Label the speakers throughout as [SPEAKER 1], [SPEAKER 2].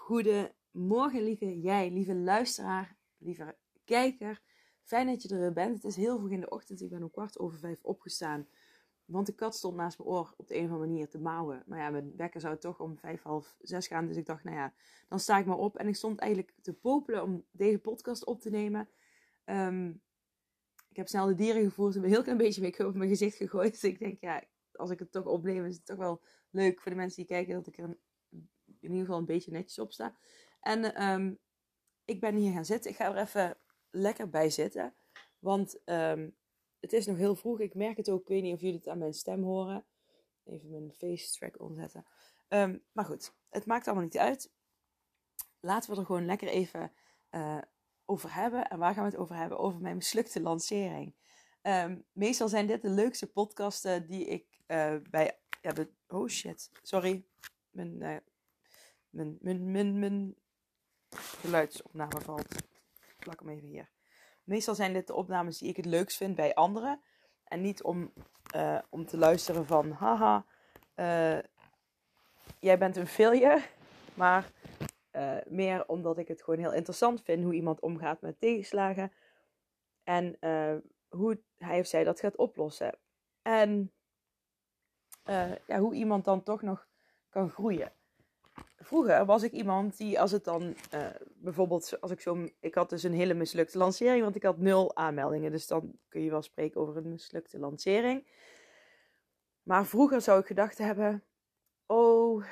[SPEAKER 1] Goedemorgen, lieve jij, lieve luisteraar, lieve kijker. Fijn dat je er bent. Het is heel vroeg in de ochtend. Ik ben om kwart over vijf opgestaan. Want de kat stond naast mijn oor op de een of andere manier te mouwen. Maar ja, mijn wekker zou toch om vijf, half zes gaan. Dus ik dacht, nou ja, dan sta ik maar op. En ik stond eigenlijk te popelen om deze podcast op te nemen. Ehm, ik heb snel de dieren gevoerd. Een heel klein beetje make op mijn gezicht gegooid. Dus ik denk, ja, als ik het toch opneem, is het toch wel leuk voor de mensen die kijken dat ik er in ieder geval een beetje netjes op sta. En ehm, ik ben hier gaan zitten. Ik ga er even lekker bij zitten. Want ehm, het is nog heel vroeg. Ik merk het ook. Ik weet niet of jullie het aan mijn stem horen. Even mijn face track omzetten. Ehm, maar goed, het maakt allemaal niet uit. Laten we er gewoon lekker even uh, over hebben. En waar gaan we het over hebben? Over mijn mislukte lancering. meestal zijn dit de leukste podcasten die ik uh, bij. Ja, oh shit, sorry. Mijn uh, mijn, mijn, mijn, mijn geluidsopname valt. Ik plak hem even hier. Meestal zijn dit de opnames die ik het leukst vind bij anderen. En niet om, uh, om te luisteren van, haha, uh, jij bent een failure. Maar uh, meer omdat ik het gewoon heel interessant vind hoe iemand omgaat met tegenslagen. En hoe hij of zij dat gaat oplossen. En ja, hoe iemand dan toch nog kan groeien vroeger was ik iemand die, als het dan uh, bijvoorbeeld, als ik zo, ik had dus een hele mislukte lancering, want ik had nul aanmeldingen. Dus dan kun je wel spreken over een mislukte lancering. Maar vroeger zou ik gedacht hebben: oh,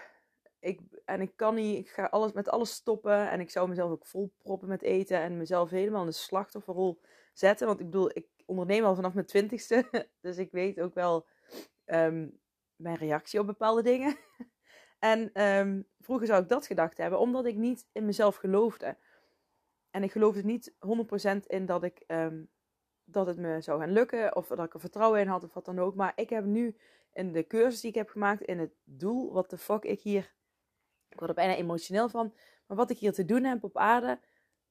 [SPEAKER 1] ik, en ik kan niet, ik ga alles, met alles stoppen. En ik zou mezelf ook vol proppen met eten en mezelf helemaal in de slachtofferrol zetten. Want ik bedoel, ik onderneem al vanaf mijn twintigste, dus ik weet ook wel um, mijn reactie op bepaalde dingen. En um, vroeger zou ik dat gedacht hebben, omdat ik niet in mezelf geloofde. En ik geloofde niet 100% in dat, ik, um, dat het me zou gaan lukken, of dat ik er vertrouwen in had, of wat dan ook. Maar ik heb nu in de cursus die ik heb gemaakt, in het doel, wat de fuck ik hier. Ik word er bijna emotioneel van. Maar wat ik hier te doen heb op aarde,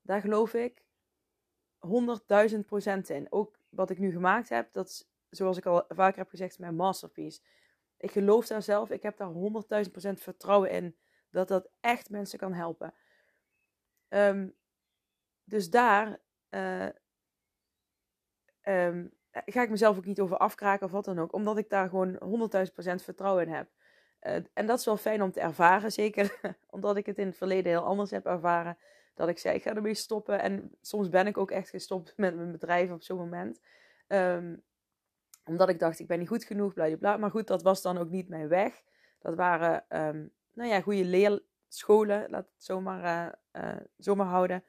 [SPEAKER 1] daar geloof ik 100.000% in. Ook wat ik nu gemaakt heb, dat is, zoals ik al vaker heb gezegd, mijn masterpiece. Ik geloof daar zelf, ik heb daar 100.000% vertrouwen in dat dat echt mensen kan helpen. Um, dus daar uh, um, ga ik mezelf ook niet over afkraken of wat dan ook, omdat ik daar gewoon 100.000% vertrouwen in heb. Uh, en dat is wel fijn om te ervaren, zeker omdat ik het in het verleden heel anders heb ervaren. Dat ik zei, ik ga ermee stoppen. En soms ben ik ook echt gestopt met mijn bedrijf op zo'n moment. Um, omdat ik dacht, ik ben niet goed genoeg, bla. Maar goed, dat was dan ook niet mijn weg. Dat waren, um, nou ja, goede leerscholen, laat het zomaar, uh, zomaar houden.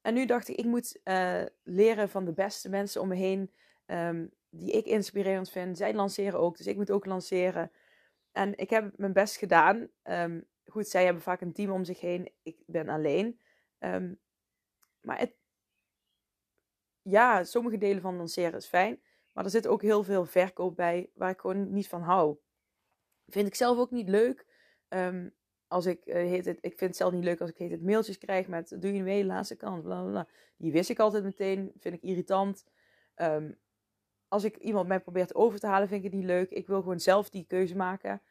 [SPEAKER 1] En nu dacht ik, ik moet uh, leren van de beste mensen om me heen, um, die ik inspirerend vind. Zij lanceren ook, dus ik moet ook lanceren. En ik heb mijn best gedaan. Um, goed, zij hebben vaak een team om zich heen. Ik ben alleen. maar het, ja, sommige delen van lanceren is fijn. Maar er zit ook heel veel verkoop bij waar ik gewoon niet van hou. Vind ik zelf ook niet leuk. Um, als ik, uh, heet het, ik vind het zelf niet leuk als ik heet het mailtjes krijg met doe je mee, laatste kant, bla bla. Die wist ik altijd meteen, vind ik irritant. Um, als ik iemand mij probeert over te halen, vind ik het niet leuk. Ik wil gewoon zelf die keuze maken.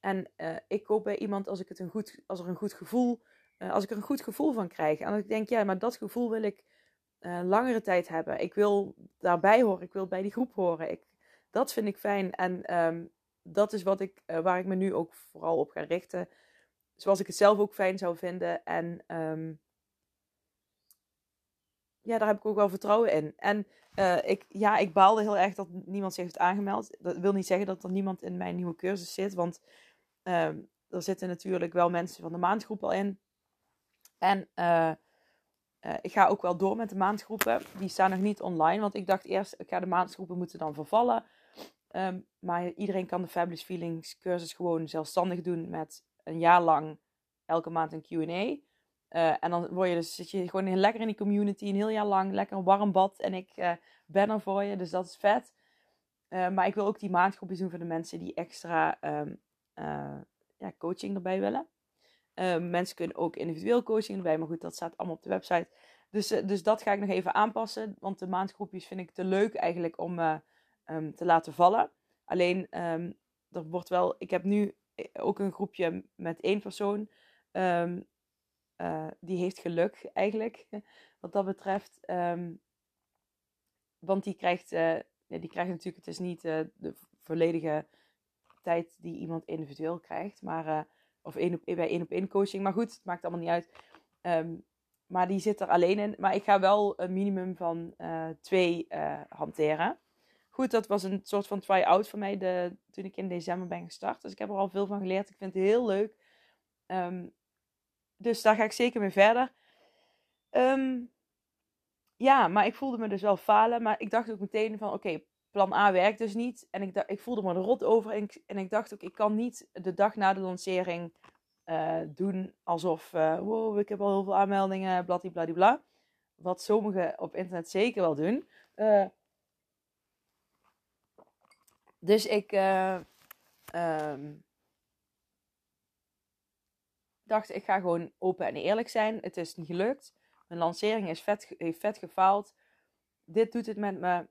[SPEAKER 1] En uh, ik koop bij iemand als ik het een goed, als er een goed gevoel, uh, als ik er een goed gevoel van krijg. En als ik denk, ja, maar dat gevoel wil ik uh, langere tijd hebben. Ik wil daarbij horen. Ik wil bij die groep horen. Ik, dat vind ik fijn. En um, dat is wat ik, uh, waar ik me nu ook vooral op ga richten. Zoals ik het zelf ook fijn zou vinden. En um, ja, daar heb ik ook wel vertrouwen in. En uh, ik, ja, ik baalde heel erg dat niemand zich heeft aangemeld. Dat wil niet zeggen dat er niemand in mijn nieuwe cursus zit. Want um, er zitten natuurlijk wel mensen van de maandgroep al in. En uh, ik ga ook wel door met de maandgroepen. Die staan nog niet online, want ik dacht eerst, ik ga de maandgroepen moeten dan vervallen. Ehm, maar iedereen kan de Fabulous Feelings cursus gewoon zelfstandig doen met een jaar lang elke maand een Q&A. Uh, en dan word je dus, zit je gewoon lekker in die community, een heel jaar lang, lekker een warm bad. En ik uh, ben er voor je, dus dat is vet. Maar ik wil ook die maandgroepjes doen voor de mensen die extra um, ja, coaching erbij willen. Ehm, mensen kunnen ook individueel coaching erbij, maar goed, dat staat allemaal op de website. Dus, dus dat ga ik nog even aanpassen, want de maandgroepjes vind ik te leuk eigenlijk om um, te laten vallen. Alleen, er wordt wel, ik heb nu ook een groepje met één persoon. Uh, die heeft geluk eigenlijk, wat dat betreft. Want die krijgt, uh, die krijgt natuurlijk, het is niet uh, de volledige tijd die iemand individueel krijgt, maar, of één op, bij één op één coaching. Maar goed, het maakt allemaal niet uit. Um, maar die zit er alleen in. Maar ik ga wel een minimum van twee hanteren. Goed, dat was een soort van try-out voor mij de, toen ik in december ben gestart. Dus ik heb er al veel van geleerd. Ik vind het heel leuk. Um, dus daar ga ik zeker mee verder. Um, ja, maar ik voelde me dus wel falen. Maar ik dacht ook meteen van oké, plan A werkt dus niet. En ik, ik voelde me er rot over. En ik, en ik dacht ook, ik kan niet de dag na de lancering uh, doen alsof, uh, wow, ik heb al heel veel aanmeldingen, bladibladibla. Wat sommigen op internet zeker wel doen. Uh, dus ik, um, dacht, ik ga gewoon open en eerlijk zijn. Het is niet gelukt. Mijn lancering is vet, heeft vet gefaald. Dit doet het met me.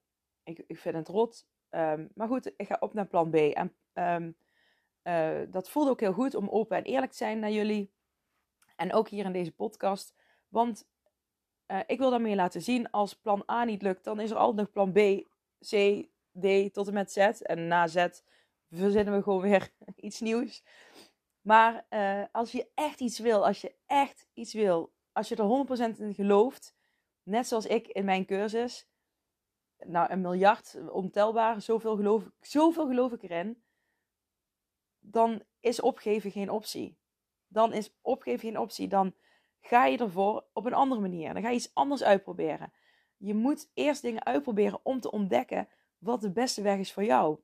[SPEAKER 1] Ik, ik vind het rot. Um, maar goed, ik ga op naar plan B. En um, uh, dat voelde ook heel goed om open en eerlijk te zijn naar jullie. En ook hier in deze podcast. Want uh, ik wil daarmee laten zien, als plan A niet lukt, dan is er altijd nog plan B, C, D tot en met Z. En na Z verzinnen we gewoon weer iets nieuws. Maar uh, als je echt iets wil, als je echt iets wil, als je er 100% in gelooft, net zoals ik in mijn cursus, nou een miljard, ontelbaar, zoveel geloof, zoveel geloof ik erin, dan is opgeven geen optie. Dan is opgeven geen optie. Dan ga je ervoor op een andere manier. Dan ga je iets anders uitproberen. Je moet eerst dingen uitproberen om te ontdekken wat de beste weg is voor jou.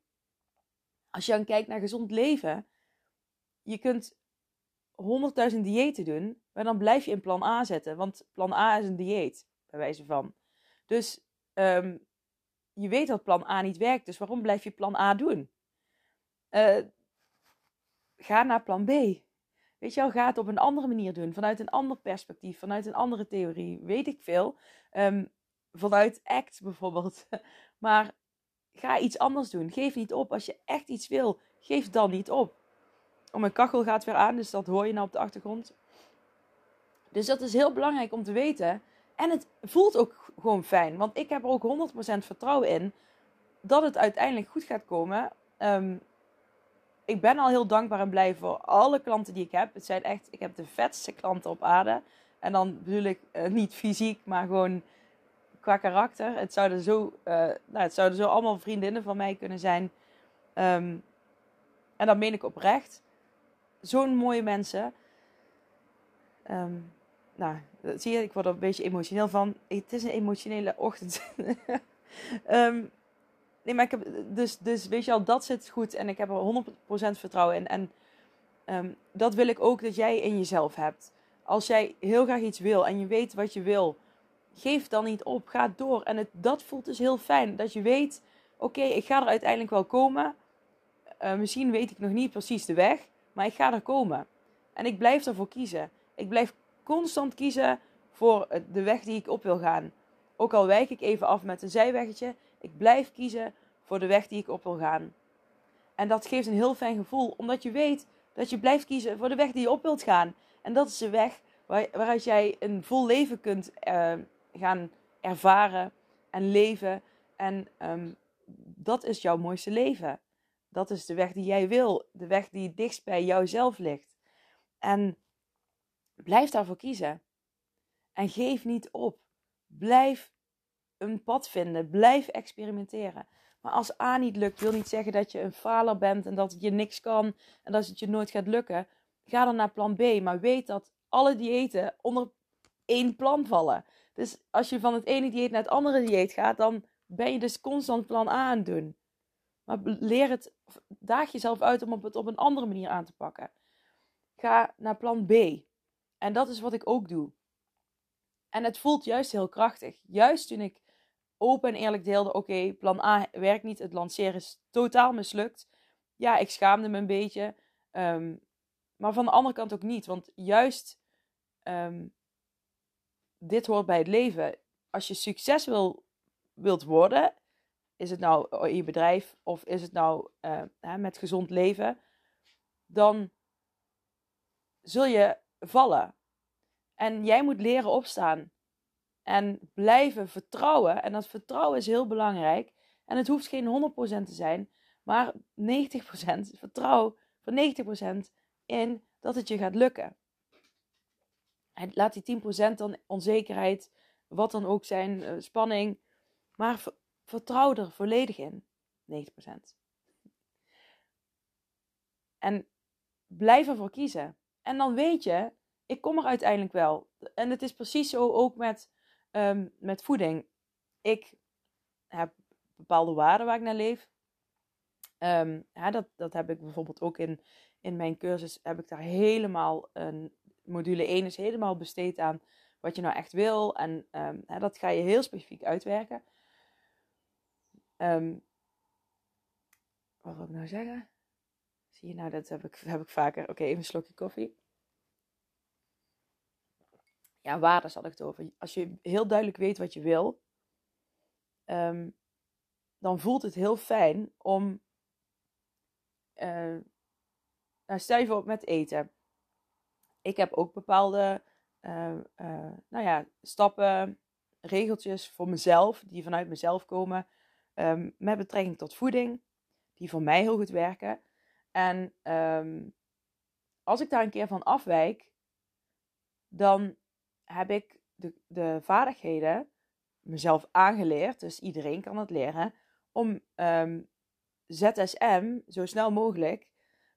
[SPEAKER 1] Als je dan kijkt naar gezond leven, je kunt 100.000 diëten doen, maar dan blijf je in plan A zetten. Want plan A is een dieet, bij wijze van. Dus um, je weet dat plan A niet werkt, dus waarom blijf je plan A doen? Uh, ga naar plan B. Weet je wel, ga het op een andere manier doen, vanuit een ander perspectief, vanuit een andere theorie, weet ik veel. Um, vanuit ACT bijvoorbeeld. maar ga iets anders doen. Geef niet op. Als je echt iets wil, geef dan niet op. Oh, mijn kachel gaat weer aan, dus dat hoor je nou op de achtergrond. Dus dat is heel belangrijk om te weten. En het voelt ook gewoon fijn, want ik heb er ook 100% vertrouwen in dat het uiteindelijk goed gaat komen. Um, ik ben al heel dankbaar en blij voor alle klanten die ik heb. Het zijn echt, ik heb de vetste klanten op aarde. En dan bedoel ik uh, niet fysiek, maar gewoon qua karakter. Het zouden zo, uh, nou, het zouden zo allemaal vriendinnen van mij kunnen zijn. Um, en dat meen ik oprecht zo'n mooie mensen. Um, nou, zie je, ik word er een beetje emotioneel van. Het is een emotionele ochtend. um, nee, maar ik heb, dus, dus weet je al, dat zit goed en ik heb er 100% vertrouwen in. En um, dat wil ik ook dat jij in jezelf hebt. Als jij heel graag iets wil en je weet wat je wil, geef dan niet op. Ga door. En het, dat voelt dus heel fijn. Dat je weet, oké, ik ga er uiteindelijk wel komen. Uh, misschien weet ik nog niet precies de weg. Maar ik ga er komen. En ik blijf ervoor kiezen. Ik blijf constant kiezen voor de weg die ik op wil gaan. Ook al wijk ik even af met een zijweggetje, ik blijf kiezen voor de weg die ik op wil gaan. En dat geeft een heel fijn gevoel, omdat je weet dat je blijft kiezen voor de weg die je op wilt gaan. En dat is de weg waar, waaruit jij een vol leven kunt uh, gaan ervaren en leven. En um, dat is jouw mooiste leven. Dat is de weg die jij wil. De weg die dichtst bij jouzelf ligt. En blijf daarvoor kiezen. En geef niet op. Blijf een pad vinden. Blijf experimenteren. Maar als A niet lukt, wil niet zeggen dat je een faler bent en dat je niks kan en dat het je nooit gaat lukken. Ga dan naar plan B. Maar weet dat alle diëten onder één plan vallen. Dus als je van het ene dieet naar het andere dieet gaat, dan ben je dus constant plan A aan het doen. Maar leer het, daag jezelf uit om het op een andere manier aan te pakken. Ga naar plan B. En dat is wat ik ook doe. En het voelt juist heel krachtig. Juist toen ik open en eerlijk deelde: oké, plan A werkt niet, het lanceren is totaal mislukt. Ja, ik schaamde me een beetje. Um, maar van de andere kant ook niet. Want juist um, dit hoort bij het leven. Als je succes wil, wilt worden, is het nou in je bedrijf of is het nou hè, met gezond leven, dan zul je vallen. En jij moet leren opstaan. En blijven vertrouwen. En dat vertrouwen is heel belangrijk. En het hoeft geen 100% te zijn, maar 90%. Vertrouw voor 90% in dat het je gaat lukken. En laat die 10% dan onzekerheid, wat dan ook zijn, uh, spanning. Maar vertrouw er volledig in. 90%. En blijf ervoor kiezen. En dan weet je, ik kom er uiteindelijk wel. En het is precies zo ook met, um, met voeding. Ik heb bepaalde waarden waar ik naar leef. Ja, dat, dat heb ik bijvoorbeeld ook in, in mijn cursus. Heb ik daar helemaal een module 1 is helemaal besteed aan wat je nou echt wil. En ja, dat ga je heel specifiek uitwerken. Wat wil ik nou zeggen? Je nou, dat heb ik, heb ik vaker. Oké, even een slokje koffie. Ja, waarden zal ik het over. Als je heel duidelijk weet wat je wil, um, dan voelt het heel fijn om. Uh, nou, stel je voor met eten. Ik heb ook bepaalde uh, uh, nou ja, stappen, regeltjes voor mezelf, die vanuit mezelf komen. Um, met betrekking tot voeding, die voor mij heel goed werken. En um, als ik daar een keer van afwijk, dan heb ik de, de vaardigheden mezelf aangeleerd, dus iedereen kan het leren, om ZSM zo snel mogelijk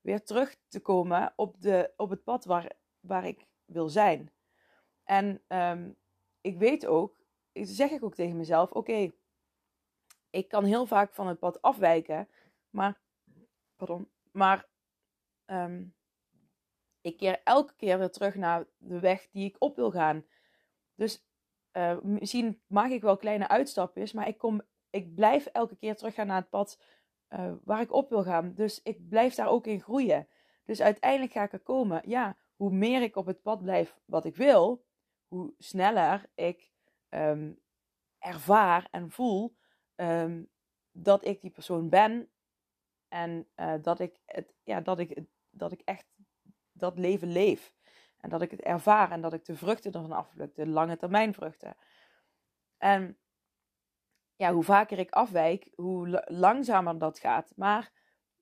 [SPEAKER 1] weer terug te komen op, de, op het pad waar, waar ik wil zijn. En um, ik weet ook, zeg ik ook tegen mezelf: oké, ik kan heel vaak van het pad afwijken, maar, pardon, maar um, ik keer elke keer weer terug naar de weg die ik op wil gaan. Dus uh, misschien maak ik wel kleine uitstapjes, maar ik, kom, ik blijf elke keer teruggaan naar het pad uh, waar ik op wil gaan. Dus ik blijf daar ook in groeien. Dus uiteindelijk ga ik er komen. Ja, hoe meer ik op het pad blijf wat ik wil, hoe sneller ik um, ervaar en voel um, dat ik die persoon ben. En uh, dat, ik het, ja, dat, ik, dat ik echt dat leven leef. En dat ik het ervaar en dat ik de vruchten ervan afpluk, de lange termijn vruchten. En ja, hoe vaker ik afwijk, hoe langzamer dat gaat. Maar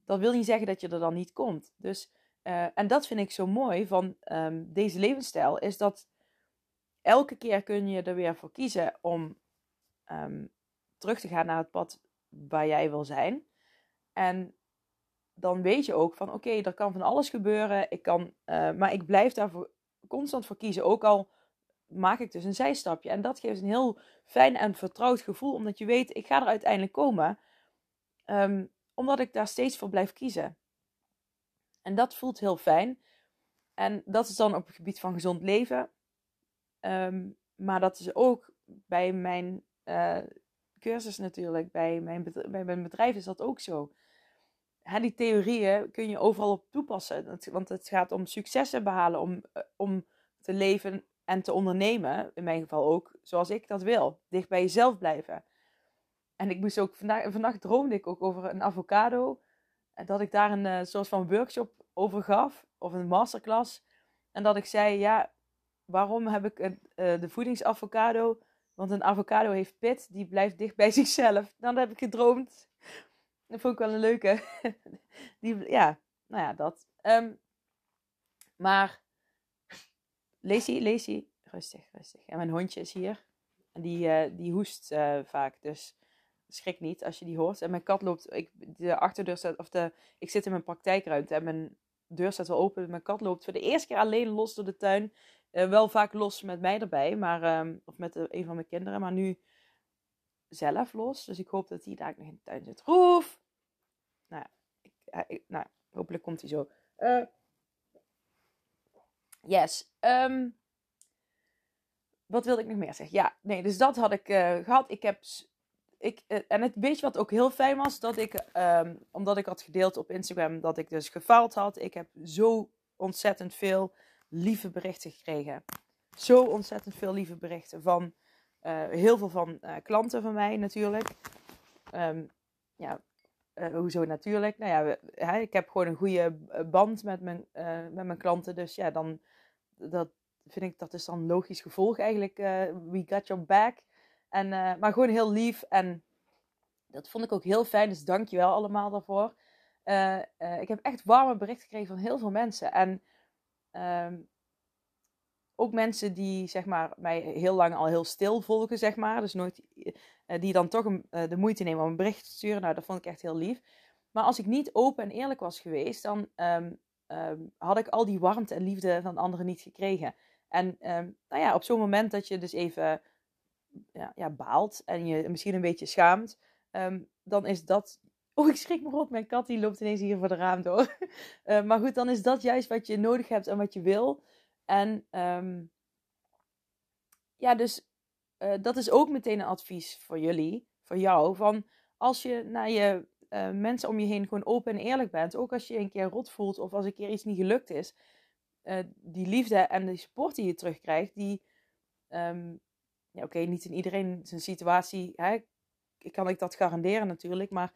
[SPEAKER 1] dat wil niet zeggen dat je er dan niet komt. Dus, uh, en dat vind ik zo mooi van um, deze levensstijl, is dat elke keer kun je er weer voor kiezen om um, terug te gaan naar het pad waar jij wil zijn. En dan weet je ook van oké, er kan van alles gebeuren. Ik kan, uh, maar ik blijf daarvoor constant voor kiezen. Ook al maak ik dus een zijstapje. En dat geeft een heel fijn en vertrouwd gevoel. Omdat je weet, ik ga er uiteindelijk komen. Um, omdat ik daar steeds voor blijf kiezen. En dat voelt heel fijn. En dat is dan op het gebied van gezond leven. Um, maar dat is ook bij mijn uh, cursus natuurlijk. Bij mijn, bij mijn bedrijf is dat ook zo. Hè, die theorieën kun je overal op toepassen. Want het gaat om successen behalen, om, uh, om te leven en te ondernemen, in mijn geval ook, zoals ik dat wil. Dicht bij jezelf blijven. En ik moest ook vandaag, vannacht droomde ik ook over een avocado. En dat ik daar een uh, soort van workshop over gaf, of een masterclass. En dat ik zei, ja, waarom heb ik een, uh, de voedingsavocado? Want een avocado heeft pit, die blijft dicht bij zichzelf. Dan heb ik gedroomd. Dat vond ik wel een leuke. die, ja, nou ja, dat. Um, maar Lacey, Lacey, rustig, rustig. En mijn hondje is hier. En die, uh, die hoest uh, vaak, dus schrik niet als je die hoort. En mijn kat loopt, ik, de achterdeur staat, of de, ik zit in mijn praktijkruimte en mijn deur staat wel open. Mijn kat loopt voor de eerste keer alleen los door de tuin. Uh, wel vaak los met mij erbij, maar, um, of met een van mijn kinderen, maar nu zelf los. Dus ik hoop dat die daar nog in de tuin zit. Roef! nou, ik, ik, nou hopelijk komt hij zo. Uh, yes. Um, wat wilde ik nog meer zeggen? Ja, nee, dus dat had ik uh, gehad. Ik heb. Ik, en het weet je wat ook heel fijn was? Dat ik, um, omdat ik had gedeeld op Instagram dat ik dus gefaald had. Ik heb zo ontzettend veel lieve berichten gekregen. Zo ontzettend veel lieve berichten van heel veel van klanten van mij natuurlijk. Um, ja, hoezo natuurlijk? Nou ja, hè, ik heb gewoon een goede band met mijn, met mijn klanten. Dus ja, dan dat, vind ik dat is dan logisch gevolg eigenlijk. Uh, we got your back. En, uh, maar gewoon heel lief. En dat vond ik ook heel fijn. Dus dank je wel allemaal daarvoor. Uh, ik heb echt warme berichten gekregen van heel veel mensen. En ehm, ook mensen die zeg maar, mij heel lang al heel stil volgen, zeg maar. Dus nooit, die dan toch een, de moeite nemen om een bericht te sturen. Nou, dat vond ik echt heel lief. Maar als ik niet open en eerlijk was geweest, dan um, um, had ik al die warmte en liefde van anderen niet gekregen. En um, nou ja, op zo'n moment dat je dus even ja, ja, baalt en je misschien een beetje schaamt, dan is dat. Oh, ik schrik me op. Mijn kat die loopt ineens hier voor de raam door. uh, maar goed, dan is dat juist wat je nodig hebt en wat je wil. En um, ja, dus uh, dat is ook meteen een advies voor jullie, voor jou. Van als je naar je uh, mensen om je heen gewoon open en eerlijk bent, ook als je een keer rot voelt of als een keer iets niet gelukt is, uh, die liefde en die support die je terugkrijgt, die, um, ja, oké, niet in iedereen zijn situatie, hè, kan ik dat garanderen natuurlijk, maar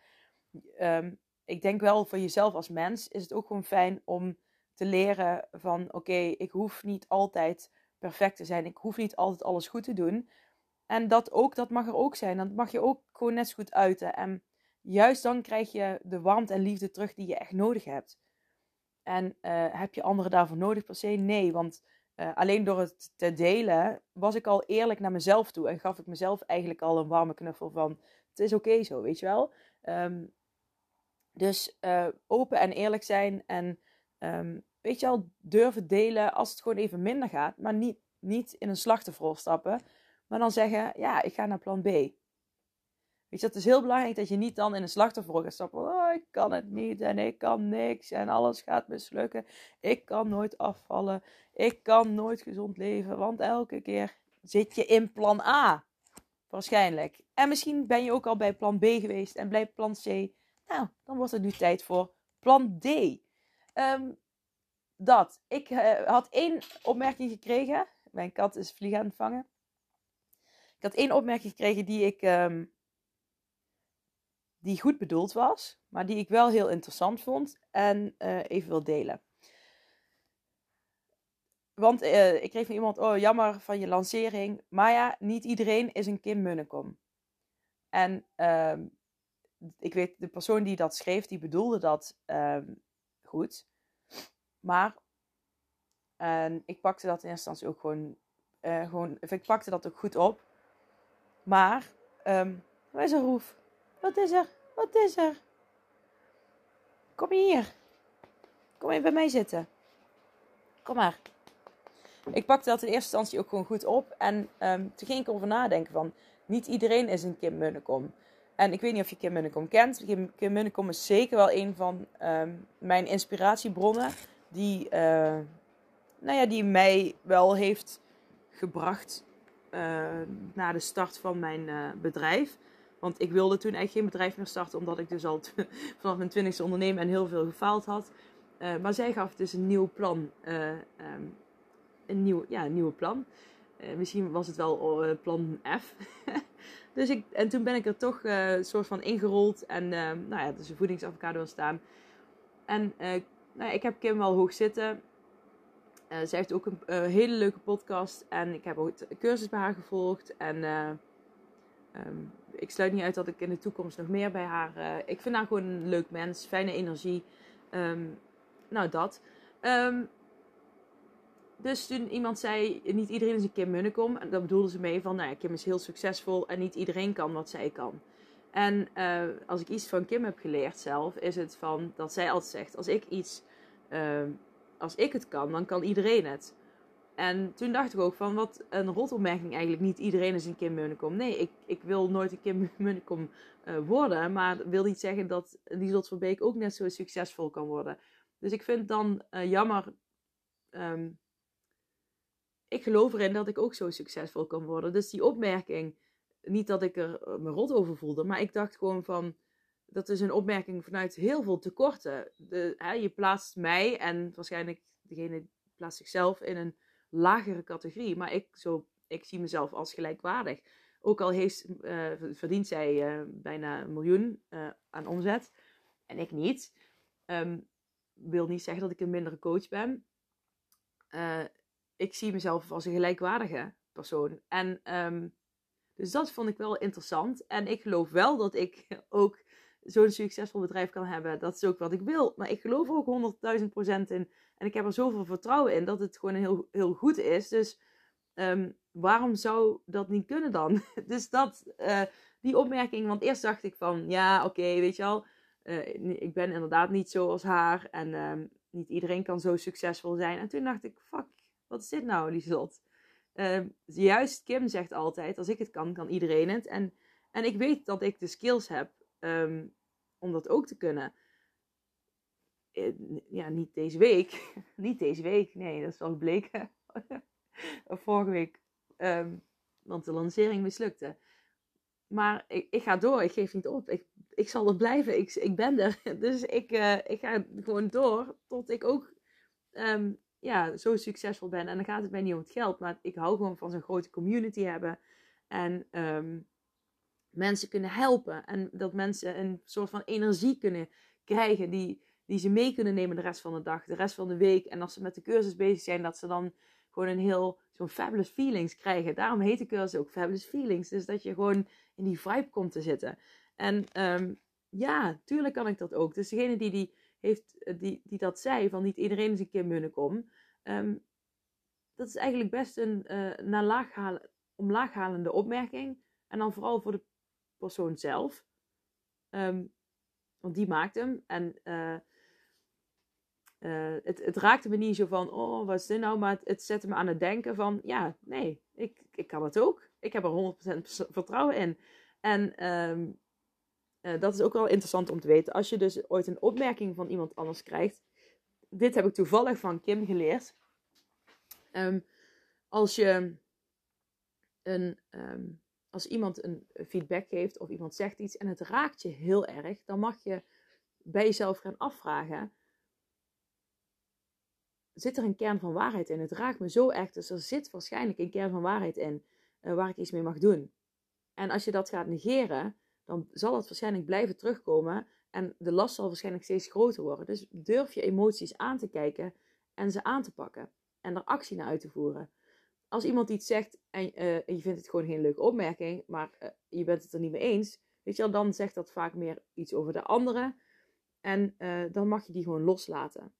[SPEAKER 1] um, ik denk wel voor jezelf als mens is het ook gewoon fijn om te leren van, oké, ik hoef niet altijd perfect te zijn, ik hoef niet altijd alles goed te doen. En dat ook, dat mag er ook zijn. Dat mag je ook gewoon net zo goed uiten. En juist dan krijg je de warmte en liefde terug die je echt nodig hebt. En uh, heb je anderen daarvoor nodig per se? Nee, want uh, alleen door het te delen was ik al eerlijk naar mezelf toe en gaf ik mezelf eigenlijk al een warme knuffel van het is oké zo, weet je wel. Um, dus uh, open en eerlijk zijn en um, weet je wel, durven delen als het gewoon even minder gaat, maar niet, niet in een slachtofferrol stappen, maar dan zeggen ja, ik ga naar plan B. Weet je, het is heel belangrijk dat je niet dan in een slachtofferrol gaat stappen. Oh, ik kan het niet en ik kan niks en alles gaat mislukken. Ik kan nooit afvallen. Ik kan nooit gezond leven, want elke keer zit je in plan A. Waarschijnlijk. En misschien ben je ook al bij plan B geweest en bij plan C. Nou, dan wordt het nu tijd voor plan D. Um, dat. Ik uh, had één opmerking gekregen. Mijn kat is vlieg aan het vangen. Ik had één opmerking gekregen die ik... Um, die goed bedoeld was, maar die ik wel heel interessant vond en uh, even wil delen. Want uh, ik kreeg van iemand, oh jammer van je lancering, maar ja, niet iedereen is een Kim Munnekom. En uh, ik weet, de persoon die dat schreef, die bedoelde dat ehm, goed. Maar en ik pakte dat in eerste instantie ook gewoon, uh, gewoon ik pakte dat ook goed op. Maar, um, waar is een roef? Wat is er? Wat is er? Kom hier. Kom even bij mij zitten. Kom maar. Ik pakte dat in eerste instantie ook gewoon goed op. En um, toen ging ik erover nadenken van... Niet iedereen is een Kim Munnekom. En ik weet niet of je Kim Munnekom kent. Kim, Kim Munnekom is zeker wel een van um, mijn inspiratiebronnen. Die, uh, nou ja, die mij wel heeft gebracht uh, na de start van mijn uh, bedrijf. Want ik wilde toen eigenlijk geen bedrijf meer starten, omdat ik dus al vanaf mijn twintigste ondernemen en heel veel gefaald had. Maar zij gaf dus een nieuw plan. Um, een, nieuw, ja, nieuwe plan. Misschien was het wel plan F. dus ik, en toen ben ik er toch een soort van ingerold. En nou ja, dus een voedingsavocado staan. En nou ik heb Kim wel hoog zitten. zij heeft ook een hele leuke podcast. En ik heb ook een cursus bij haar gevolgd. En um, ik sluit niet uit dat ik in de toekomst nog meer bij haar. Uh, ik vind haar gewoon een leuk mens, fijne energie. Um, nou, dat. Um, dus toen iemand zei: Niet iedereen is een Kim Munnekom. En daar bedoelde ze mee van: Nou ja, Kim is heel succesvol en niet iedereen kan wat zij kan. En uh, als ik iets van Kim heb geleerd zelf, is het van dat zij altijd zegt: Als ik iets, uh, als ik het kan, dan kan iedereen het. en toen dacht ik ook van, wat een rotopmerking eigenlijk. Niet iedereen is een Kim Munnekom. Nee, ik, ik wil nooit een Kim Munnekom uh, worden. Maar wil niet zeggen dat Lieslot van Beek ook net zo succesvol kan worden. Dus ik vind dan uh, jammer. Um, ik geloof erin dat ik ook zo succesvol kan worden. Dus die opmerking, niet dat ik er eh, me rot over voelde. Maar ik dacht gewoon van, dat is een opmerking vanuit heel veel tekorten. De, hè, je plaatst mij en waarschijnlijk degene plaatst zichzelf in een lagere categorie. Maar ik, zo, ik zie mezelf als gelijkwaardig. Ook al heeft, uh, verdient zij uh, bijna een miljoen uh, aan omzet en ik niet. Um, wil niet zeggen dat ik een mindere coach ben. ik zie mezelf als een gelijkwaardige persoon. En um, dus dat vond ik wel interessant. En ik geloof wel dat ik ook zo'n succesvol bedrijf kan hebben. Dat is ook wat ik wil. Maar ik geloof er ook 100.000% in. En ik heb er zoveel vertrouwen in dat het gewoon heel, heel goed is. Dus um, waarom zou dat niet kunnen dan? dus dat, uh, die opmerking. Want eerst dacht ik van, ja, oké, weet je wel. Uh, ik ben inderdaad niet zoals haar. En um, niet iedereen kan zo succesvol zijn. En toen dacht ik, fuck, wat is dit nou, Lieslot? Uh, juist Kim zegt altijd, als ik het kan, kan iedereen het. En, en ik weet dat ik de skills heb om dat ook te kunnen. Eh, ja, niet deze week. niet deze week, nee, dat is wel gebleken. Vorige week. Um, want de lancering mislukte. Maar ik, ik, ga door, ik geef niet op. Ik, ik zal er blijven, ik, ik ben er. Dus ik, uh, ik ga gewoon door tot ik ook um, ja, zo succesvol ben. En dan gaat het mij niet om het geld, maar ik hou gewoon van zo'n grote community hebben. En um, mensen kunnen helpen. En dat mensen een soort van energie kunnen krijgen die, die ze mee kunnen nemen de rest van de dag, de rest van de week. En als ze met de cursus bezig zijn, dat ze dan gewoon een heel zo'n fabulous feelings krijgen. Daarom heet de cursus ook fabulous feelings. Dus dat je gewoon in die vibe komt te zitten. En um, ja, tuurlijk kan ik dat ook. Dus degene die, die, heeft, die, die dat zei, van niet iedereen is een Kim Munnekom. Um, dat is eigenlijk best een uh, naar laag halen, omlaaghalende opmerking. En dan vooral voor de persoon zelf. Um, want die maakt hem. En uh, uh, het, het, raakte me niet zo van, oh, wat is dit nou? Maar het, het zette me aan het denken van, ja, nee, ik, ik kan het ook. Ik heb er 100% vertrouwen in. En um, uh, dat is ook wel interessant om te weten. Als je dus ooit een opmerking van iemand anders krijgt. Dit heb ik toevallig van Kim geleerd. Um, als je een, als iemand een feedback geeft of iemand zegt iets en het raakt je heel erg, dan mag je bij jezelf gaan afvragen: zit er een kern van waarheid in? Het raakt me zo erg, dus er zit waarschijnlijk een kern van waarheid in uh, waar ik iets mee mag doen. En als je dat gaat negeren, dan zal het waarschijnlijk blijven terugkomen en de last zal waarschijnlijk steeds groter worden. Dus durf je emoties aan te kijken en ze aan te pakken en er actie naar uit te voeren als iemand iets zegt en, uh, en, je vindt het gewoon geen leuke opmerking, maar uh, je bent het er niet mee eens, weet je wel, dan zegt dat vaak meer iets over de andere. En uh, dan mag je die gewoon loslaten.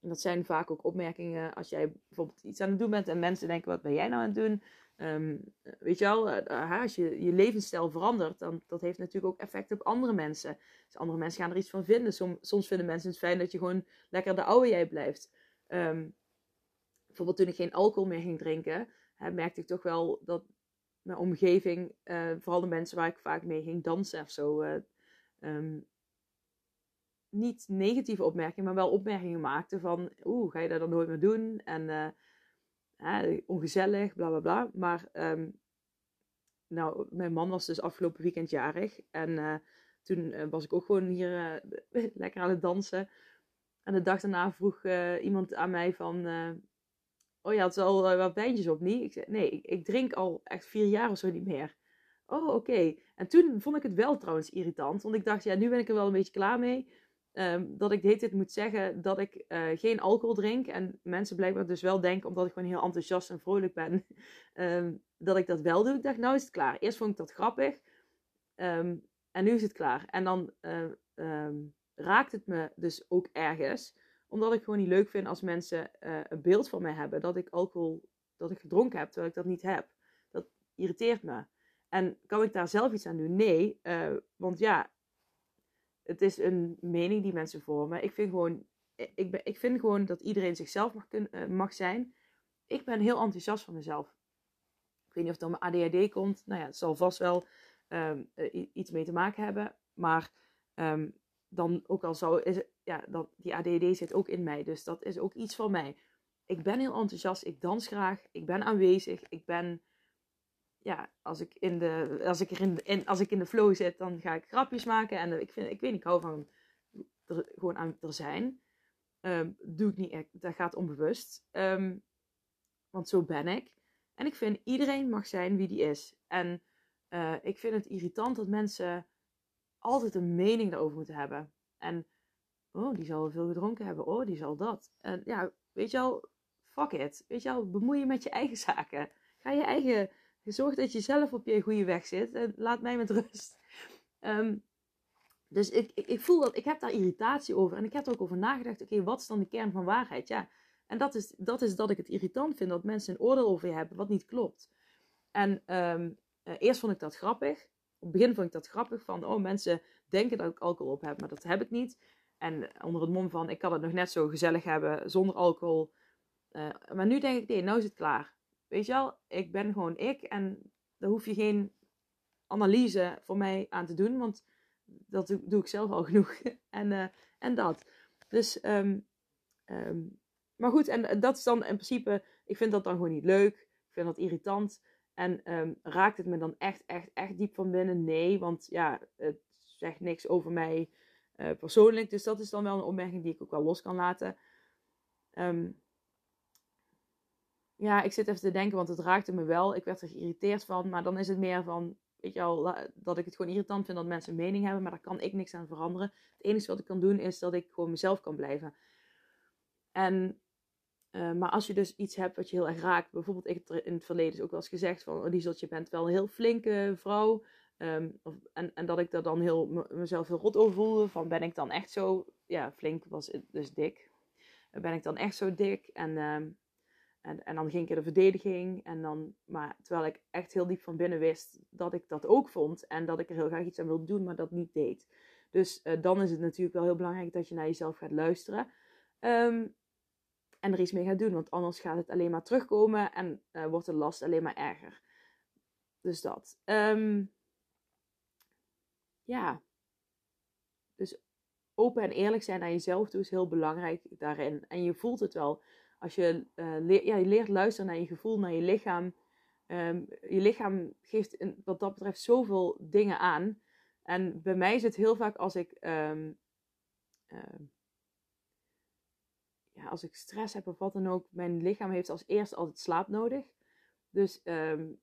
[SPEAKER 1] En dat zijn vaak ook opmerkingen als jij bijvoorbeeld iets aan het doen bent en mensen denken: wat ben jij nou aan het doen? Um, weet je wel, als je je levensstijl verandert, dan dat heeft natuurlijk ook effect op andere mensen. Dus andere mensen gaan er iets van vinden. Som, soms vinden mensen het fijn dat je gewoon lekker de oude jij blijft. Um, bijvoorbeeld toen ik geen alcohol meer ging drinken, hè, merkte ik toch wel dat mijn omgeving, uh, vooral de mensen waar ik vaak mee ging dansen of zo, uh, um, niet negatieve opmerkingen, maar wel opmerkingen maakten van, oeh, ga je dat dan nooit meer doen? En uh, ongezellig, bla bla bla. Maar um, nou, mijn man was dus afgelopen weekend jarig en toen was ik ook gewoon hier lekker aan het dansen. En de dag daarna vroeg iemand aan mij van, Oh ja, het al wat wijntjes op, niet? Ik nee, ik, ik, drink al echt vier jaar of zo niet meer. Oh, oké. En toen vond ik het wel trouwens irritant. Want ik dacht, ja, nu ben ik er wel een beetje klaar mee. Um, dat ik de hele tijd moet zeggen dat ik uh, geen alcohol drink. En mensen blijkbaar dus wel denken, omdat ik gewoon heel enthousiast en vrolijk ben, um, dat ik dat wel doe. Ik dacht, nou is het klaar. Eerst vond ik dat grappig. Um, en nu is het klaar. En dan uh, raakt het me dus ook ergens omdat ik gewoon niet leuk vind als mensen uh, een beeld van mij hebben dat ik alcohol, dat ik gedronken heb, terwijl ik dat niet heb. Dat irriteert me. En kan ik daar zelf iets aan doen? Nee, uh, want ja, het is een mening die mensen vormen. Ik vind gewoon, ik, ben, ik vind gewoon dat iedereen zichzelf mag, kun, mag zijn. ik ben heel enthousiast van mezelf. Ik weet niet of door mijn ADHD komt. Nou ja, het zal vast wel ehm, eh, iets mee te maken hebben. Maar ehm, dan ook al zo is ja, dat, die ADHD zit ook in mij. Dus dat is ook iets van mij. Ik ben heel enthousiast. Ik dans graag. Ik ben aanwezig. Ik ben, ja, als ik in de, als ik er in, als ik in de flow zit, dan ga ik grapjes maken. En ik, vind, ik weet niet, ik hou van er, gewoon aan er zijn. Um, doe ik niet echt, dat gaat onbewust. Um, want zo ben ik. En ik vind iedereen mag zijn wie die is. En uh, ik vind het irritant dat mensen altijd een mening daarover moeten hebben. En, oh, die zal veel gedronken hebben. Oh, die zal dat. En ja, weet je wel, fuck it. Weet je wel, bemoei je met je eigen zaken. Ga je eigen, zorg dat je zelf op je goede weg zit. En laat mij met rust. Um, dus ik, ik, ik, voel dat, ik heb daar irritatie over. En ik heb er ook over nagedacht, oké, wat is dan de kern van waarheid? Ja, en dat is, dat is dat ik het irritant vind dat mensen een oordeel over je hebben wat niet klopt. En um, uh, eerst vond ik dat grappig. Het begin vond ik dat grappig van, oh, mensen denken dat ik alcohol op heb, maar dat heb ik niet. En onder het mom van, ik kan het nog net zo gezellig hebben zonder alcohol. Uh, maar nu denk ik, nee, nou is het klaar. Weet je wel, ik ben gewoon ik en daar hoef je geen analyse voor mij aan te doen, want dat doe, ik zelf al genoeg. en, uh, en dat. Dus, um, um, maar goed, en dat is dan in principe, ik vind dat dan gewoon niet leuk. Ik vind dat irritant. En um, raakt het me dan echt, echt, echt diep van binnen? Nee, want ja, het zegt niks over mij uh, persoonlijk. Dus dat is dan wel een opmerking die ik ook wel los kan laten. Um, ja, ik zit even te denken, want het raakte me wel. Ik werd er geïrriteerd van, maar dan is het meer van, weet je al, dat ik het gewoon irritant vind dat mensen een mening hebben, maar daar kan ik niks aan veranderen. Het enige wat ik kan doen is dat ik gewoon mezelf kan blijven. En uh, maar als je dus iets hebt wat je heel erg raakt, bijvoorbeeld ik heb in het verleden is ook wel eens gezegd van, oh Lieselt, je bent wel een heel flinke vrouw. Um, of, en, en dat ik daar dan heel, mezelf heel rot over voelde, van ben ik dan echt zo, ja flink was dus dik. Ben ik dan echt zo dik en, um, en, en dan ging ik in de verdediging. En dan, maar terwijl ik echt heel diep van binnen wist dat ik dat ook vond en dat ik er heel graag iets aan wilde doen, maar dat niet deed. Dus uh, dan is het natuurlijk wel heel belangrijk dat je naar jezelf gaat luisteren. Um, en er iets mee gaat doen. Want anders gaat het alleen maar terugkomen en uh, wordt de last alleen maar erger. Dus dat. Um, ja. Dus open en eerlijk zijn naar jezelf toe is heel belangrijk daarin. En je voelt het wel. Als je, uh, leer, ja, je leert luisteren naar je gevoel, naar je lichaam. Um, je lichaam geeft wat dat betreft zoveel dingen aan. En bij mij is het heel vaak als ik ja, als ik stress heb of wat dan ook, mijn lichaam heeft als eerste altijd slaap nodig. Dus um,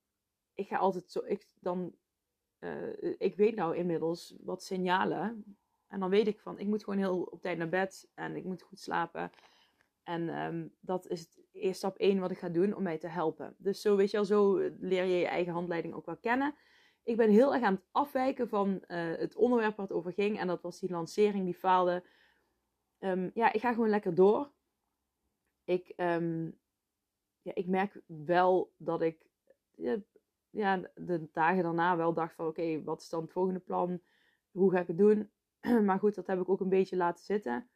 [SPEAKER 1] ik ga altijd zo, ik dan, uh, ik weet nou inmiddels wat signalen. En dan weet ik van, ik moet gewoon heel op tijd naar bed en ik moet goed slapen. En um, dat is het, eerst stap 1 wat ik ga doen om mij te helpen. Dus zo weet je al, zo leer je je eigen handleiding ook wel kennen. Ik ben heel erg aan het afwijken van uh, het onderwerp waar het over ging. En dat was die lancering die faalde. Um, ja, ik ga gewoon lekker door ik, um, ja, ik merk wel dat ik ja, de dagen daarna wel dacht van oké, wat is dan het volgende plan? Hoe ga ik het doen? maar goed, dat heb ik ook een beetje laten zitten.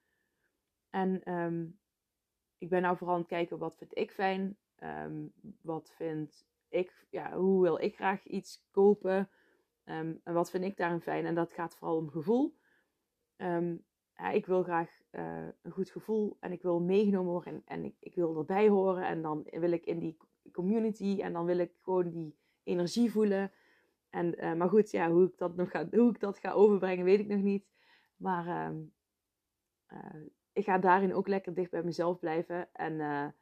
[SPEAKER 1] En um, ik ben nou vooral aan het kijken wat vind ik fijn. Um, wat vind ik, ja, hoe wil ik graag iets kopen? en wat vind ik daarin fijn? En dat gaat vooral om gevoel. Ja, ik wil graag uh, een goed gevoel en ik wil meegenomen worden en, en ik, ik, wil erbij horen en dan wil ik in die community en dan wil ik gewoon die energie voelen. En, uh, maar goed, ja, hoe ik dat nog ga, hoe ik dat ga overbrengen, weet ik nog niet. Maar uh, ik ga daarin ook lekker dicht bij mezelf blijven. En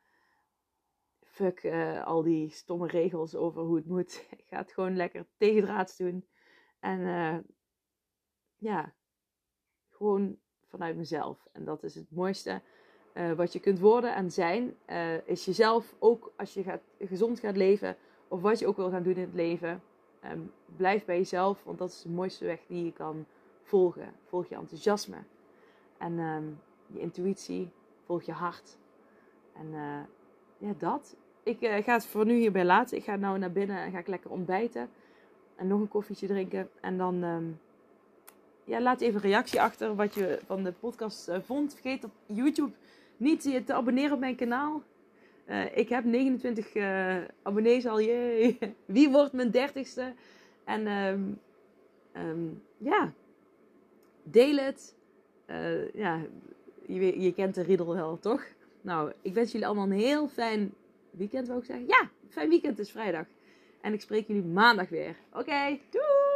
[SPEAKER 1] fuck al die stomme regels over hoe het moet. Ik ga het gewoon lekker tegendraads doen. En ja, gewoon vanuit mezelf. En dat is het mooiste uh, wat je kunt worden en zijn. Uh, is jezelf ook als je gaat, gezond gaat leven. Of wat je ook wil gaan doen in het leven. Um, blijf bij jezelf. Want dat is de mooiste weg die je kan volgen. Volg je enthousiasme. En um, je intuïtie. Volg je hart. En uh, ja, dat. Ik ga het voor nu hierbij laten. Ik ga nou naar binnen en ga ik lekker ontbijten. En nog een koffietje drinken. En dan... Um, ja, laat even een reactie achter wat je van de podcast uh, vond. Vergeet op YouTube niet je te abonneren op mijn kanaal. Uh, ik heb 29 uh, abonnees al. Jee. Wie wordt mijn dertigste? En um, um, ja, deel het. Ja, je, je, kent de riddle wel, toch? Nou, ik wens jullie allemaal een heel fijn weekend, wou ik zeggen. Ja, fijn weekend, het is vrijdag. En ik spreek jullie maandag weer. Oké, doeg!